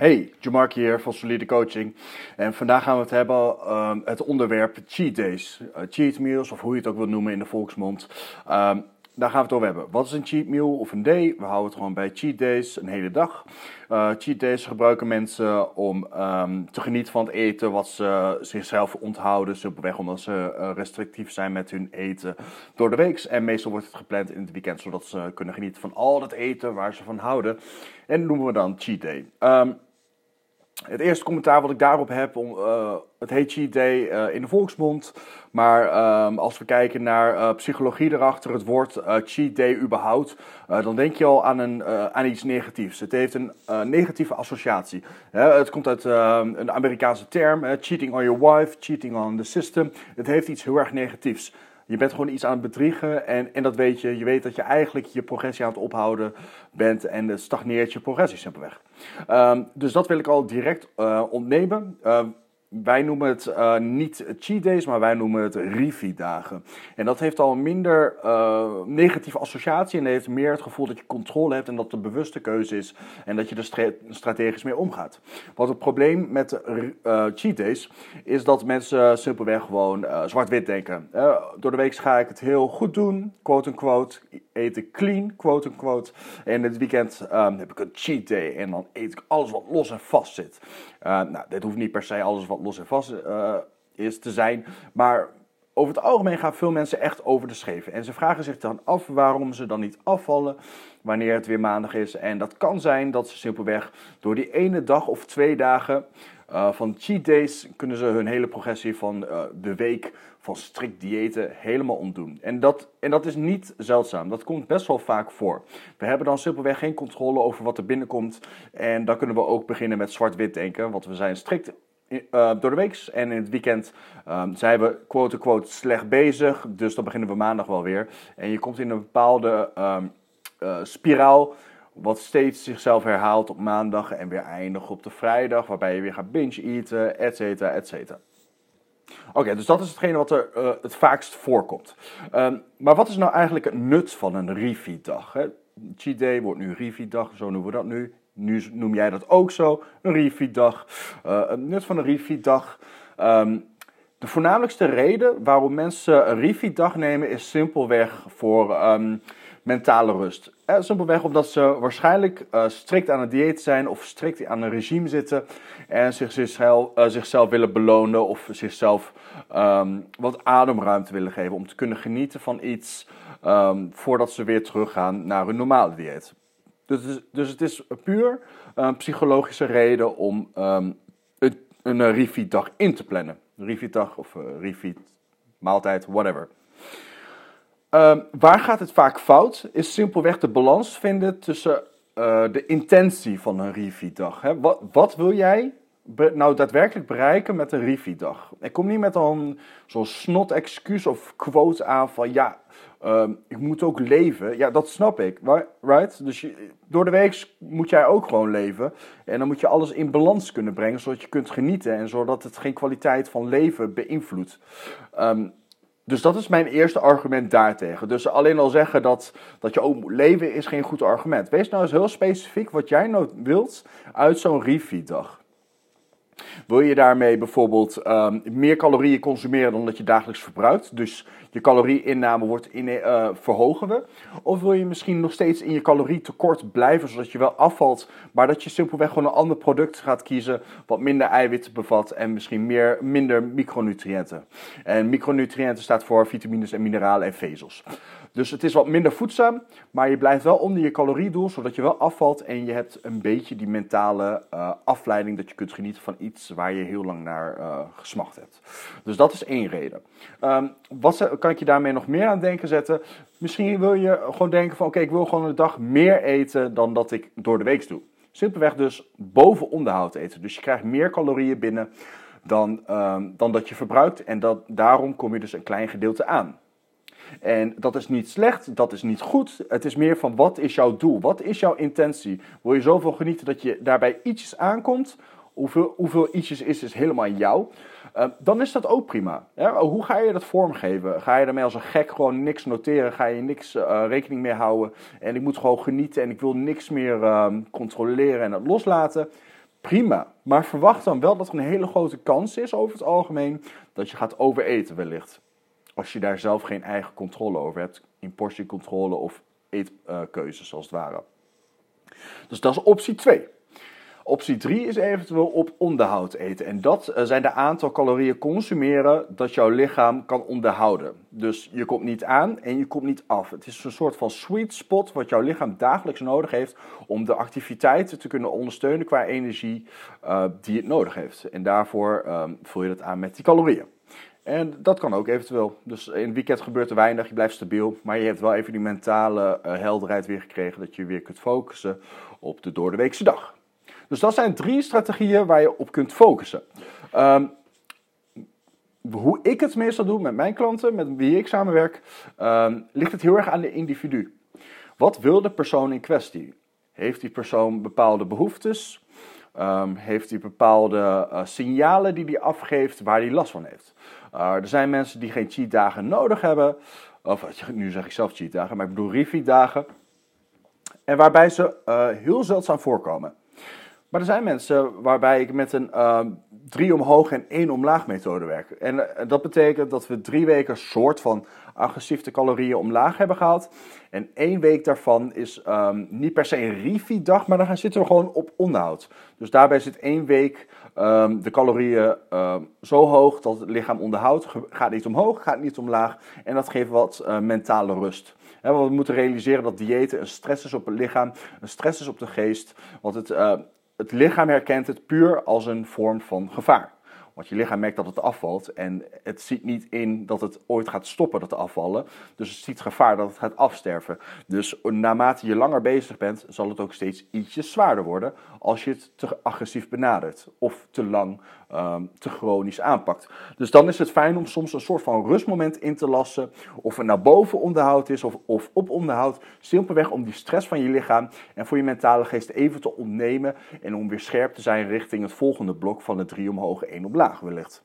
Hey, Jamark hier van Solide Coaching. En vandaag gaan we het hebben um, het onderwerp cheat days. Uh, cheat meals, of hoe je het ook wilt noemen in de volksmond. Um, daar gaan we het over hebben. Wat is een cheat meal of een day? We houden het gewoon bij cheat days, een hele dag. Uh, cheat days gebruiken mensen om um, te genieten van het eten wat ze zichzelf onthouden. Simpelweg omdat ze uh, restrictief zijn met hun eten door de week. En meestal wordt het gepland in het weekend, zodat ze kunnen genieten van al het eten waar ze van houden. En dat noemen we dan cheat day. Het eerste commentaar wat ik daarop heb, om, uh, het heet cheat day uh, in de volksmond. Maar um, als we kijken naar uh, psychologie erachter, het woord cheat day überhaupt, dan denk je al aan, een, aan iets negatiefs. Het heeft een negatieve associatie. het komt uit ehm, een Amerikaanse term, cheating on your wife, cheating on the system. Het heeft iets heel erg negatiefs. Je bent gewoon iets aan het bedriegen en, en dat weet je. Je weet dat je eigenlijk je progressie aan het ophouden bent en het stagneert je progressie simpelweg. Um, dus dat wil ik al direct uh, ontnemen. Uh, wij noemen het uh, niet cheat days, maar wij noemen het Rivi-dagen. En dat heeft al minder uh, negatieve associatie en heeft meer het gevoel dat je controle hebt en dat een bewuste keuze is en dat je er strategisch mee omgaat. Wat het probleem met uh, cheat days is dat mensen simpelweg gewoon zwart-wit denken. door de week ga ik het heel goed doen, quote-unquote, eten clean, quote-unquote. En het weekend um, heb ik een cheat day en dan eet ik alles wat los en vast zit. nou, dit hoeft niet per se alles wat los en vast uh, is te zijn. Maar over het algemeen gaan veel mensen echt over de scheven. En ze vragen zich dan af waarom ze dan niet afvallen wanneer het weer maandag is. En dat kan zijn dat ze simpelweg door die ene dag of twee dagen uh, van cheat days kunnen ze hun hele progressie van uh, de week van strikt diëten helemaal ontdoen. En dat, en dat is niet zeldzaam. Dat komt best wel vaak voor. We hebben dan simpelweg geen controle over wat er binnenkomt. En dan kunnen we ook beginnen met zwart-wit denken. Want we zijn strikt uh, door de week. En in het weekend um, zijn we quote-unquote slecht bezig. Dus dan beginnen we maandag wel weer. En je komt in een bepaalde um, uh, spiraal. Wat steeds zichzelf herhaalt op maandag en weer eindigt op de vrijdag. Waarbij je weer gaat binge-eten, et cetera, et cetera. Oké, dus dat is hetgene wat er uh, het vaakst voorkomt. Um, maar wat is nou eigenlijk het nut van een refeed-dag? Cheat day wordt nu refeed-dag, zo noemen we dat nu. Nu noem jij dat ook zo, een refeed-dag. Uh, het nut van een refeed-dag. Um, de voornamelijkste reden waarom mensen een refeed-dag nemen is simpelweg voor um, mentale rust. Eh, simpelweg omdat ze waarschijnlijk uh, strikt aan het dieet zijn of strikt aan een regime zitten en zich, zichzelf, zichzelf willen belonen of zichzelf um, wat ademruimte willen geven om te kunnen genieten van iets voordat ze weer teruggaan naar hun normale dieet. Dus, dus het is puur een psychologische reden om um, een, een refeed-dag in te plannen. Refeed-dag of uh, refeed, maaltijd, whatever. Um, waar gaat het vaak fout? Is simpelweg de balans vinden tussen uh, de intentie van een refeed-dag. Wat, wat wil jij nou daadwerkelijk bereiken met een refeed-dag? Ik kom niet met een zo'n snot excuus of quote aan van ja, um, ik moet ook leven. Ja, dat snap ik, right? Dus door de week moet jij ook gewoon leven. En dan moet je alles in balans kunnen brengen, zodat je kunt genieten en zodat het geen kwaliteit van leven beïnvloedt. Um, dus dat is mijn eerste argument daartegen. Dus alleen al zeggen dat, dat je ook moet leven is geen goed argument. Wees nou eens heel specifiek wat jij nou wilt uit zo'n refeed-dag. Wil je daarmee bijvoorbeeld um, meer calorieën consumeren dan dat je dagelijks verbruikt? Dus je calorieinname wordt uh, verhogen we? Of wil je misschien nog steeds in je calorietekort blijven, zodat je wel afvalt, maar dat je simpelweg gewoon een ander product gaat kiezen wat minder eiwitten bevat en misschien meer, minder micronutriënten? En micronutriënten staat voor vitamines en mineralen en vezels. Dus het is wat minder voedzaam, maar je blijft wel onder je caloriedoel, zodat je wel afvalt en je hebt een beetje die mentale uh, afleiding dat je kunt genieten van iets waar je heel lang naar uh, gesmacht hebt. Dus dat is één reden. Um, wat kan ik je daarmee nog meer aan denken zetten? Misschien wil je gewoon denken van oké, ik wil gewoon een dag meer eten dan dat ik door de week doe. Simpelweg dus boven onderhoud eten. Dus je krijgt meer calorieën binnen dan, um, dan dat je verbruikt en dat, daarom kom je dus een klein gedeelte aan. En dat is niet slecht, dat is niet goed. Het is meer van wat is jouw doel? Wat is jouw intentie? Wil je zoveel genieten dat je daarbij ietsjes aankomt? Hoeveel, hoeveel ietsjes is, is helemaal jou? Uh, dan is dat ook prima. Hoe ga je dat vormgeven? Ga je ermee als een gek gewoon niks noteren? Ga je niks uh, rekening mee houden? En ik moet gewoon genieten en ik wil niks meer uh, controleren en het loslaten? prima. Maar verwacht dan wel dat er een hele grote kans is over het algemeen dat je gaat overeten wellicht. Als je daar zelf geen eigen controle over hebt, in portiecontrole of eetkeuzes als het ware. Dus dat is optie 2. Optie 3 is eventueel op onderhoud eten. En dat eh, zijn de aantal calorieën consumeren dat jouw lichaam kan onderhouden. Dus je komt niet aan en je komt niet af. Het is een soort van sweet spot wat jouw lichaam dagelijks nodig heeft om de activiteiten te kunnen ondersteunen qua energie uh, die het nodig heeft. En daarvoor um, vul je dat aan met die calorieën. En dat kan ook eventueel. Dus in het weekend gebeurt er weinig, je blijft stabiel. Maar je hebt wel even die mentale uh, helderheid weer gekregen dat je weer kunt focussen op de doordeweekse dag. Dus dat zijn drie strategieën waar je op kunt focussen. Um, hoe ik het meestal doe met mijn klanten, met wie ik samenwerk, um, ligt het heel erg aan de individu. Wat wil de persoon in kwestie? Heeft die persoon bepaalde behoeftes? Um, heeft hij bepaalde uh, signalen die hij afgeeft waar hij last van heeft? Uh, er zijn mensen die geen cheat dagen nodig hebben. Of nu zeg ik zelf cheat dagen, maar ik bedoel refeed dagen. En waarbij ze heel zeldzaam voorkomen. Maar er zijn mensen waarbij ik met een uh, drie omhoog en één omlaag methode werk. En uh, dat betekent dat we drie weken soort van agressief de calorieën omlaag hebben gehaald. En één week daarvan is um, niet per se een refeed dag, maar dan zitten we gewoon op onderhoud. Dus daarbij zit één week um, de calorieën zo hoog dat het lichaam onderhoudt. Gaat niet omhoog, gaat niet omlaag. En dat geeft wat uh, mentale rust. He, we moeten realiseren dat diëten een stress is op het lichaam, een stress is op de geest. Want het het lichaam herkent het puur als een vorm van gevaar. Want je lichaam merkt dat het afvalt en het ziet niet in dat het ooit gaat stoppen dat afvallen. Dus het ziet gevaar dat het gaat afsterven. Dus naarmate je langer bezig bent, zal het ook steeds ietsje zwaarder worden als je het te agressief benadert of te lang, um, te chronisch aanpakt. Dus dan is het fijn om soms een soort van rustmoment in te lassen, of het naar boven onderhoud is of, of op onderhoud. Simpelweg om die stress van je lichaam en voor je mentale geest even te ontnemen en om weer scherp te zijn richting het volgende blok van de drie omhoog, één op wellicht.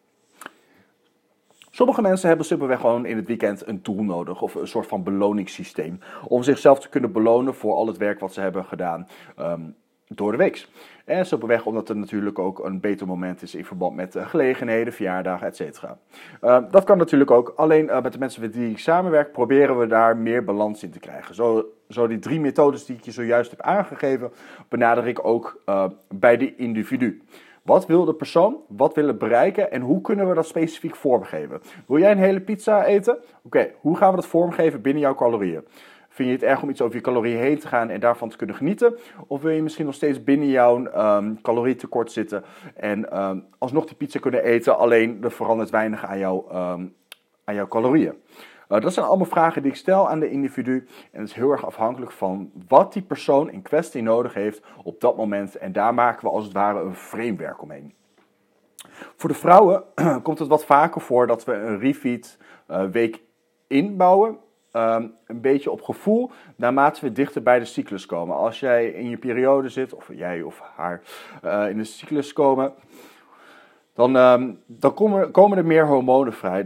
Sommige mensen hebben simpelweg gewoon in het weekend een doel nodig of een soort van beloningssysteem om zichzelf te kunnen belonen voor al het werk wat ze hebben gedaan um, door de week. En simpelweg omdat het natuurlijk ook een beter moment is in verband met uh, gelegenheden, verjaardagen, etc. Uh, dat kan natuurlijk ook. Alleen uh, met de mensen met wie ik samenwerk proberen we daar meer balans in te krijgen. Zo, zo die drie methodes die ik je zojuist heb aangegeven, benader ik ook uh, bij de individu. Wat wil de persoon? Wat wil het bereiken? En hoe kunnen we dat specifiek vormgeven? Wil jij een hele pizza eten? Oké, hoe gaan we dat vormgeven binnen jouw calorieën? Vind je het erg om iets over je calorieën heen te gaan en daarvan te kunnen genieten? Of wil je misschien nog steeds binnen jouw um, calorietekort zitten en um, alsnog die pizza kunnen eten, alleen er verandert weinig aan, jou, um, aan jouw calorieën? Uh, dat zijn allemaal vragen die ik stel aan de individu. En het is heel erg afhankelijk van wat die persoon in kwestie nodig heeft op dat moment. En daar maken we als het ware een framework omheen. Voor de vrouwen komt het wat vaker voor dat we een refeed uh, week inbouwen. Um, een beetje op gevoel, naarmate we dichter bij de cyclus komen. Als jij in je periode zit, of jij of haar uh, in de cyclus komen, dan, um, dan komen, komen, er meer hormonen vrij.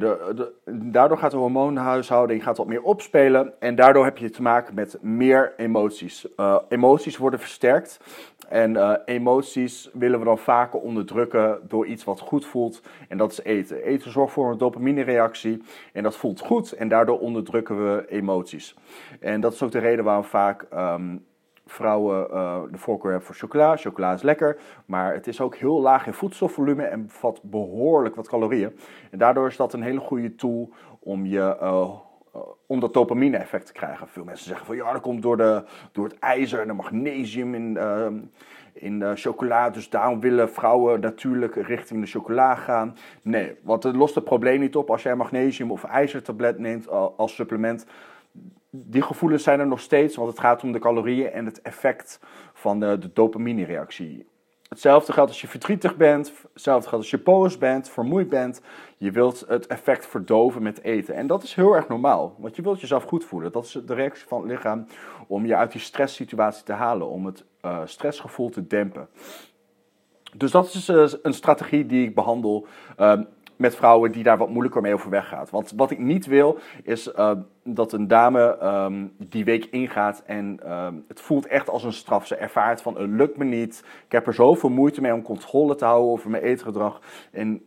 Daardoor gaat de hormoonhuishouding gaat wat meer opspelen. En daardoor heb je te maken met meer emoties. Uh, emoties worden versterkt. En uh, emoties willen we dan vaker onderdrukken door iets wat goed voelt. En dat is eten. Eten zorgt voor een dopamine-reactie. En dat voelt goed. En daardoor onderdrukken we emoties. En dat is ook de reden waarom vaak um, vrouwen uh, de voorkeur hebben voor chocola. Chocola is lekker, maar het is ook heel laag in voedselvolume en bevat behoorlijk wat calorieën. En daardoor is dat een hele goede tool om je uh, om dat dopamine-effect te krijgen. Veel mensen zeggen van ja, dat komt door, de, door het ijzer en de magnesium in, uh, in de chocola. Dus daarom willen vrouwen natuurlijk richting de chocola gaan. Nee, want het lost het probleem niet op als jij magnesium of ijzertablet neemt als supplement die gevoelens zijn er nog steeds, want het gaat om de calorieën en het effect van de, de dopamine-reactie. Hetzelfde geldt als je verdrietig bent, hetzelfde geldt als je boos bent, vermoeid bent. Je wilt het effect verdoven met eten. En dat is heel erg normaal, want je wilt jezelf goed voelen. Dat is de reactie van het lichaam om je uit die stresssituatie te halen, om het uh, stressgevoel te dempen. Dus dat is uh, een strategie die ik behandel. Uh, met vrouwen die daar wat moeilijker mee overweg gaat. Want wat ik niet wil, is uh, dat een dame um, die week ingaat en um, het voelt echt als een straf. Ze ervaart van, het lukt me niet. Ik heb er zoveel moeite mee om controle te houden over mijn eetgedrag. En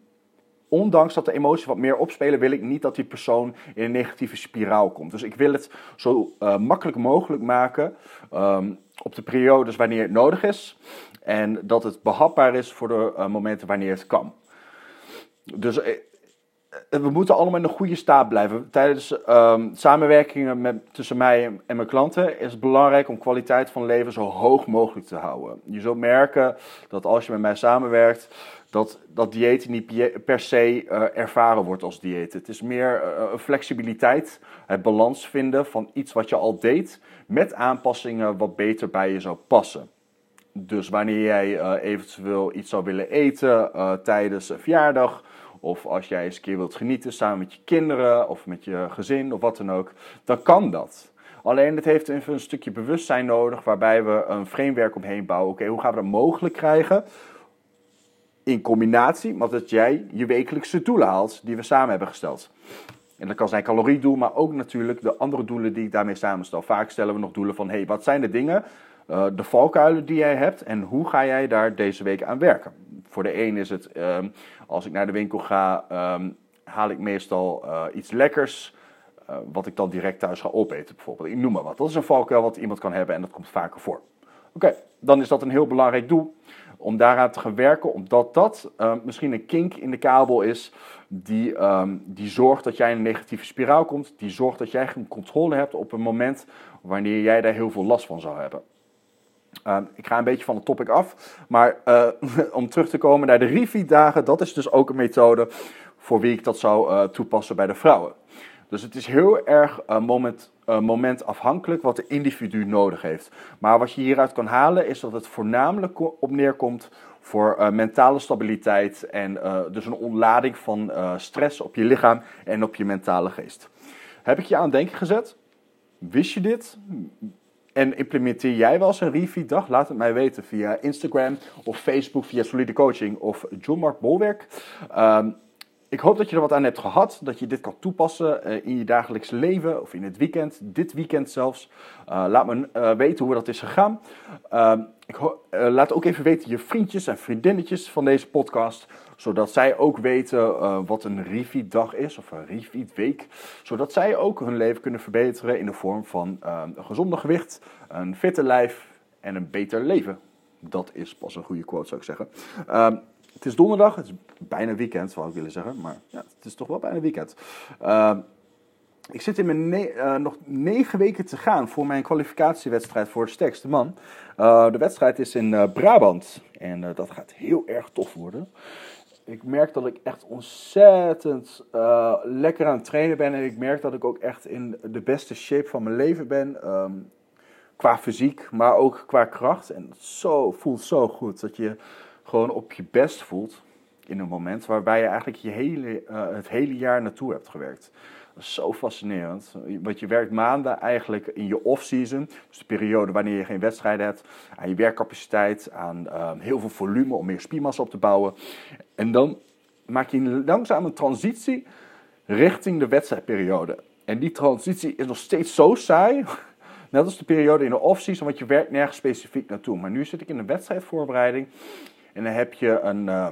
ondanks dat de emoties wat meer opspelen, wil ik niet dat die persoon in een negatieve spiraal komt. Dus ik wil het zo uh, makkelijk mogelijk maken um, op de periodes wanneer het nodig is. En dat het behapbaar is voor de uh, momenten wanneer het kan. Dus uh, we moeten allemaal in een goede staat blijven. Tijdens um, samenwerkingen met, tussen mij en mijn klanten is het belangrijk om kwaliteit van leven zo hoog mogelijk te houden. Je zult merken dat als je met mij samenwerkt, dat, dat dieet niet per se uh, ervaren wordt als dieet. Het is meer flexibiliteit, het balans vinden van iets wat je al deed, met aanpassingen wat beter bij je zou passen. Dus wanneer jij eventueel iets zou willen eten tijdens een verjaardag, of als jij eens een keer wilt genieten samen met je kinderen of met je gezin of wat dan ook, dan kan dat. Alleen het heeft even een stukje bewustzijn nodig waarbij we een framework omheen bouwen. Oké, hoe gaan we dat mogelijk krijgen? In combinatie met dat jij je wekelijkse doelen haalt die we samen hebben gesteld. En dat kan zijn caloriedoel, maar ook natuurlijk de andere doelen die ik daarmee samenstel. Vaak stellen we nog doelen van, hey, wat zijn de dingen, uh, de valkuilen die jij hebt en hoe ga jij daar deze week aan werken? Voor de een is het, um, als ik naar de winkel ga, um, haal ik meestal uh, iets lekkers, uh, wat ik dan direct thuis ga opeten bijvoorbeeld. Ik noem maar wat. Dat is een valkuil wat iemand kan hebben en dat komt vaker voor. Oké, dan is dat een heel belangrijk doel om daaraan te gaan werken, omdat dat uh, misschien een kink in de kabel is die, die zorgt dat jij in een negatieve spiraal komt, die zorgt dat jij geen controle hebt op een moment wanneer jij daar heel veel last van zou hebben. Uh, ik ga een beetje van het topic af, maar uh, om terug te komen naar de Rifi-dagen, dat is dus ook een methode voor wie ik dat zou uh, toepassen bij de vrouwen. Dus het is heel erg moment, momentafhankelijk wat de individu nodig heeft. Maar wat je hieruit kan halen is dat het voornamelijk op neerkomt voor mentale stabiliteit en dus een ontlading van stress op je lichaam en op je mentale geest. Heb ik je aan het denken gezet? Wist je dit? En implementeer jij wel eens een Refi-dag? Laat het mij weten via Instagram of Facebook, via Solide Coaching of John Mark Bolwerk. Um, ik hoop dat je er wat aan hebt gehad, dat je dit kan toepassen uh, in je dagelijks leven of in het weekend, dit weekend zelfs. Uh, laat me uh, weten hoe dat is gegaan. Ehm, ik laat ook even weten je vriendjes en vriendinnetjes van deze podcast, zodat zij ook weten wat een Refi-dag is of een Refi-week. Zodat zij ook hun leven kunnen verbeteren in de vorm van ehm, een gezonder gewicht, een fitte lijf en een beter leven. Dat is pas een goede quote, zou ik zeggen. Um, het is donderdag, het is bijna weekend, zou ik willen zeggen. Maar ja, het is toch wel bijna weekend. Uh, ik zit in mijn ne uh, nog negen weken te gaan voor mijn kwalificatiewedstrijd voor de sterkste man. Uh, de wedstrijd is in uh, Brabant en dat gaat heel erg tof worden. Ik merk dat ik echt ontzettend lekker aan het trainen ben en ik merk dat ik ook echt in de beste shape van mijn leven ben. Um, qua fysiek, maar ook qua kracht. En het zo, voelt zo goed dat je gewoon op je best voelt in een moment waarbij je eigenlijk je hele, uh, het hele jaar naartoe hebt gewerkt. Dat is zo fascinerend. Want je werkt maanden eigenlijk in je off-season, dus de periode wanneer je geen wedstrijden hebt, aan je werkcapaciteit, aan uh, heel veel volume om meer spiermassa op te bouwen. En dan maak je een langzame transitie richting de wedstrijdperiode. En die transitie is nog steeds zo saai. Net als de periode in de off-season, want je werkt nergens specifiek naartoe. Maar nu zit ik in een wedstrijdvoorbereiding en dan heb je een, uh,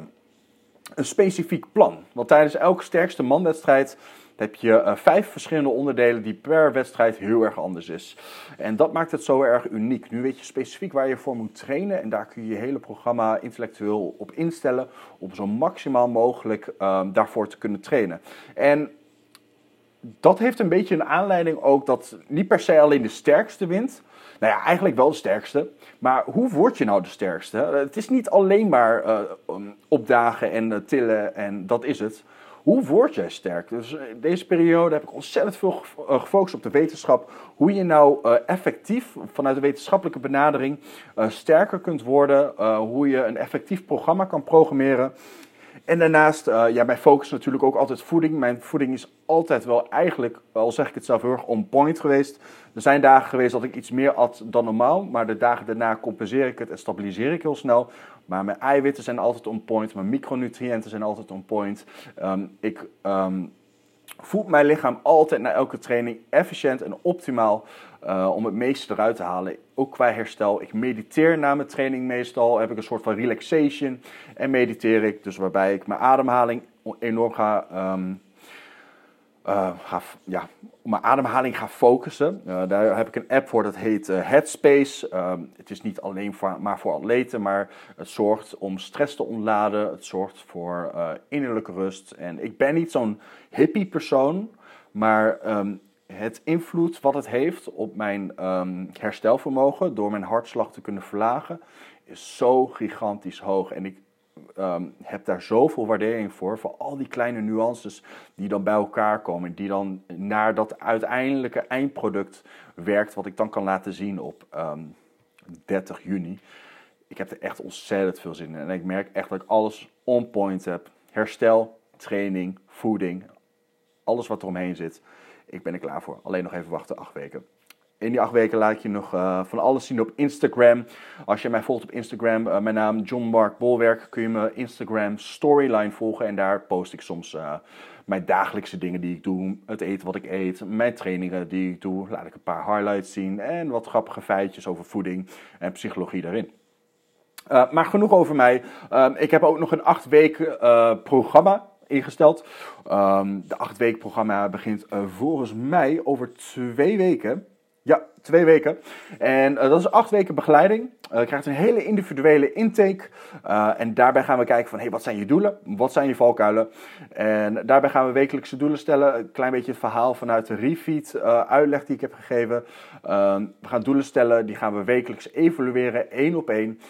een specifiek plan. Want tijdens elke sterkste manwedstrijd heb je uh, vijf verschillende onderdelen die per wedstrijd heel erg anders is. En dat maakt het zo erg uniek. Nu weet je specifiek waar je voor moet trainen en daar kun je je hele programma intellectueel op instellen om zo maximaal mogelijk uh, daarvoor te kunnen trainen. En dat heeft een beetje een aanleiding ook dat niet per se alleen de sterkste wint, nou ja, eigenlijk wel de sterkste. Maar hoe word je nou de sterkste? Het is niet alleen maar uh, opdagen en uh, tillen en dat is het. Hoe word jij sterk? Dus in deze periode heb ik ontzettend veel gefocust op de wetenschap. Hoe je nou effectief vanuit de wetenschappelijke benadering sterker kunt worden. hoe je een effectief programma kan programmeren. En daarnaast, uh, ja, mijn focus natuurlijk ook altijd voeding. Mijn voeding is altijd wel eigenlijk, al zeg ik het zelf heel erg, on point geweest. Er zijn dagen geweest dat ik iets meer at dan normaal, maar de dagen daarna compenseer ik het en stabiliseer ik heel snel. Maar mijn eiwitten zijn altijd on point. Mijn micronutriënten zijn altijd on point. Ehm, ik um, voed mijn lichaam altijd na elke training efficiënt en optimaal. Uh, om het meeste eruit te halen. Ook qua herstel. Ik mediteer na mijn training meestal. Heb ik een soort van relaxation. En mediteer ik. Dus waarbij ik mijn ademhaling enorm ga um, uh, ga, ja, mijn ademhaling ga focussen. Uh, daar heb ik een app voor, dat heet Headspace. Ehm, het is niet alleen voor, maar voor atleten, maar het zorgt om stress te ontladen. Het zorgt voor innerlijke rust. En ik ben niet zo'n hippie persoon, maar um, het invloed wat het heeft op mijn um, herstelvermogen door mijn hartslag te kunnen verlagen is zo gigantisch hoog. En ik um, heb daar zoveel waardering voor. Voor al die kleine nuances die dan bij elkaar komen. Die dan naar dat uiteindelijke eindproduct werkt. Wat ik dan kan laten zien op um, ehm, 30 juni. Ik heb er echt ontzettend veel zin in. En ik merk echt dat ik alles on point heb. Herstel, training, voeding. Alles wat eromheen zit. Ik ben er klaar voor. Alleen nog even wachten, acht weken. In die acht weken laat ik je nog uh, van alles zien op Instagram. Als je mij volgt op Instagram, uh, mijn naam John Mark Bolwerk, kun je mijn Instagram storyline volgen. En daar post ik soms uh, mijn dagelijkse dingen die ik doe. Het eten wat ik eet, mijn trainingen die ik doe. Laat ik een paar highlights zien en wat grappige feitjes over voeding en psychologie daarin. maar genoeg over mij. Ehm, ik heb ook nog een acht weken programma ingesteld. Um, de acht weken programma begint volgens mij over twee weken. Ja, twee weken. En uh, dat is acht weken begeleiding. Je krijgt een hele individuele intake. En daarbij gaan we kijken van, hey, wat zijn je doelen? Wat zijn je valkuilen? En daarbij gaan we wekelijkse doelen stellen. Een klein beetje het verhaal vanuit de refeed uitleg die ik heb gegeven. Ehm, we gaan doelen stellen, die gaan we wekelijks evalueren, één op één.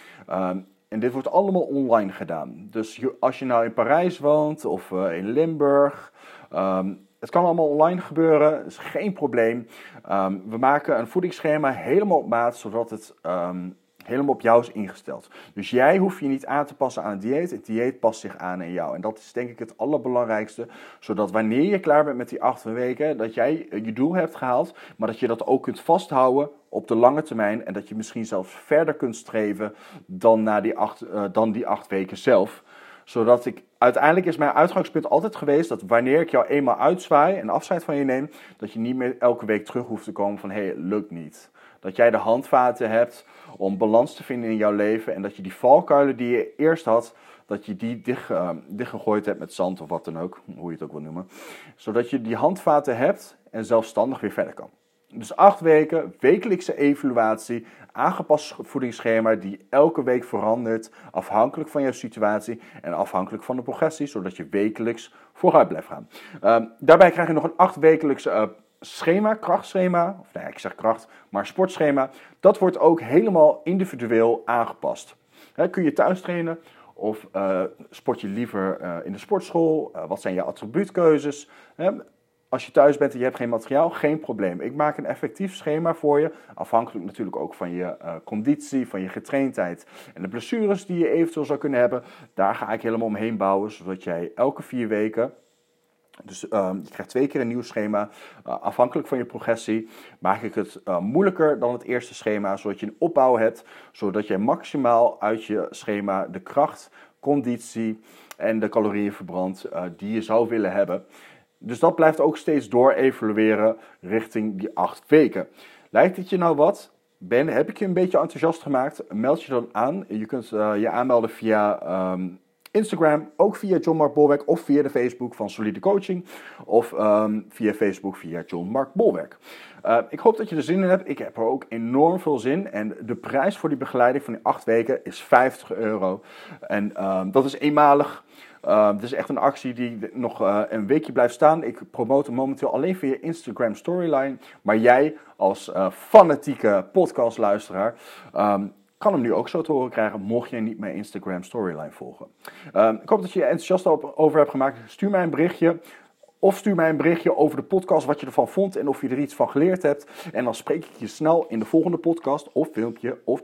Ehm, en dit wordt allemaal online gedaan. Dus als je nou in Parijs woont of in Limburg... Um, het kan allemaal online gebeuren, dat is geen probleem. Um, we maken een voedingsschema helemaal op maat, zodat het um, helemaal op jou is ingesteld. Dus jij hoeft je niet aan te passen aan het dieet, het dieet past zich aan aan jou. En dat is denk ik het allerbelangrijkste, zodat wanneer je klaar bent met die acht weken, dat jij je doel hebt gehaald, maar dat je dat ook kunt vasthouden op de lange termijn en dat je misschien zelfs verder kunt streven dan, na die acht, uh, dan die acht weken zelf zodat ik, uiteindelijk is mijn uitgangspunt altijd geweest dat wanneer ik jou eenmaal uitzwaai en afscheid van je neem, dat je niet meer elke week terug hoeft te komen van hé, hey, lukt niet. Dat jij de handvaten hebt om balans te vinden in jouw leven en dat je die valkuilen die je eerst had, dat je die dicht, uh, dichtgegooid hebt met zand of wat dan ook, hoe je het ook wil noemen. Zodat je die handvaten hebt en zelfstandig weer verder kan. Dus acht weken, wekelijkse evaluatie, aangepast voedingsschema die elke week verandert, afhankelijk van jouw situatie en afhankelijk van de progressie, zodat je wekelijks vooruit blijft gaan. Uh, daarbij krijg je nog een acht uh, schema, krachtschema, of nee, ik zeg kracht, maar sportschema. Dat wordt ook helemaal individueel aangepast. Kun je thuis trainen of uh, sport je liever uh, in de sportschool? Uh, wat zijn je attribuutkeuzes? Als je thuis bent en je hebt geen materiaal, geen probleem. Ik maak een effectief schema voor je. Afhankelijk natuurlijk ook van je conditie, van je getraindheid en de blessures die je eventueel zou kunnen hebben. Daar ga ik helemaal omheen bouwen, zodat jij elke vier weken dus uh, je krijgt twee keer een nieuw schema. Uh, afhankelijk van je progressie maak ik het uh, moeilijker dan het eerste schema, zodat je een opbouw hebt, zodat je maximaal uit je schema de kracht, conditie en de calorieën verbrandt die je zou willen hebben. Dus dat blijft ook steeds door evalueren richting die acht weken. Lijkt het je nou wat? Ben, heb ik je een beetje enthousiast gemaakt? Meld je dan aan. Je kunt je aanmelden via um, Instagram, ook via John Mark Bolwerk of via de Facebook van Solide Coaching of um, via Facebook via John Mark Bolwerk. Uh, ik hoop dat je er zin in hebt. Ik heb er ook enorm veel zin. En de prijs voor die begeleiding van die acht weken is 50 euro. En um, dat is eenmalig. Uh, het is echt een actie die nog uh, een weekje blijft staan. Ik promote hem momenteel alleen via Instagram Storyline. Maar jij als uh, fanatieke podcastluisteraar kan hem nu ook zo te horen krijgen, mocht je niet mijn Instagram Storyline volgen. Um, ik hoop dat je je enthousiast over hebt gemaakt. Stuur mij een berichtje. Of stuur mij een berichtje over de podcast, wat je ervan vond en of je er iets van geleerd hebt. En dan spreek ik je snel in de volgende podcast of filmpje of.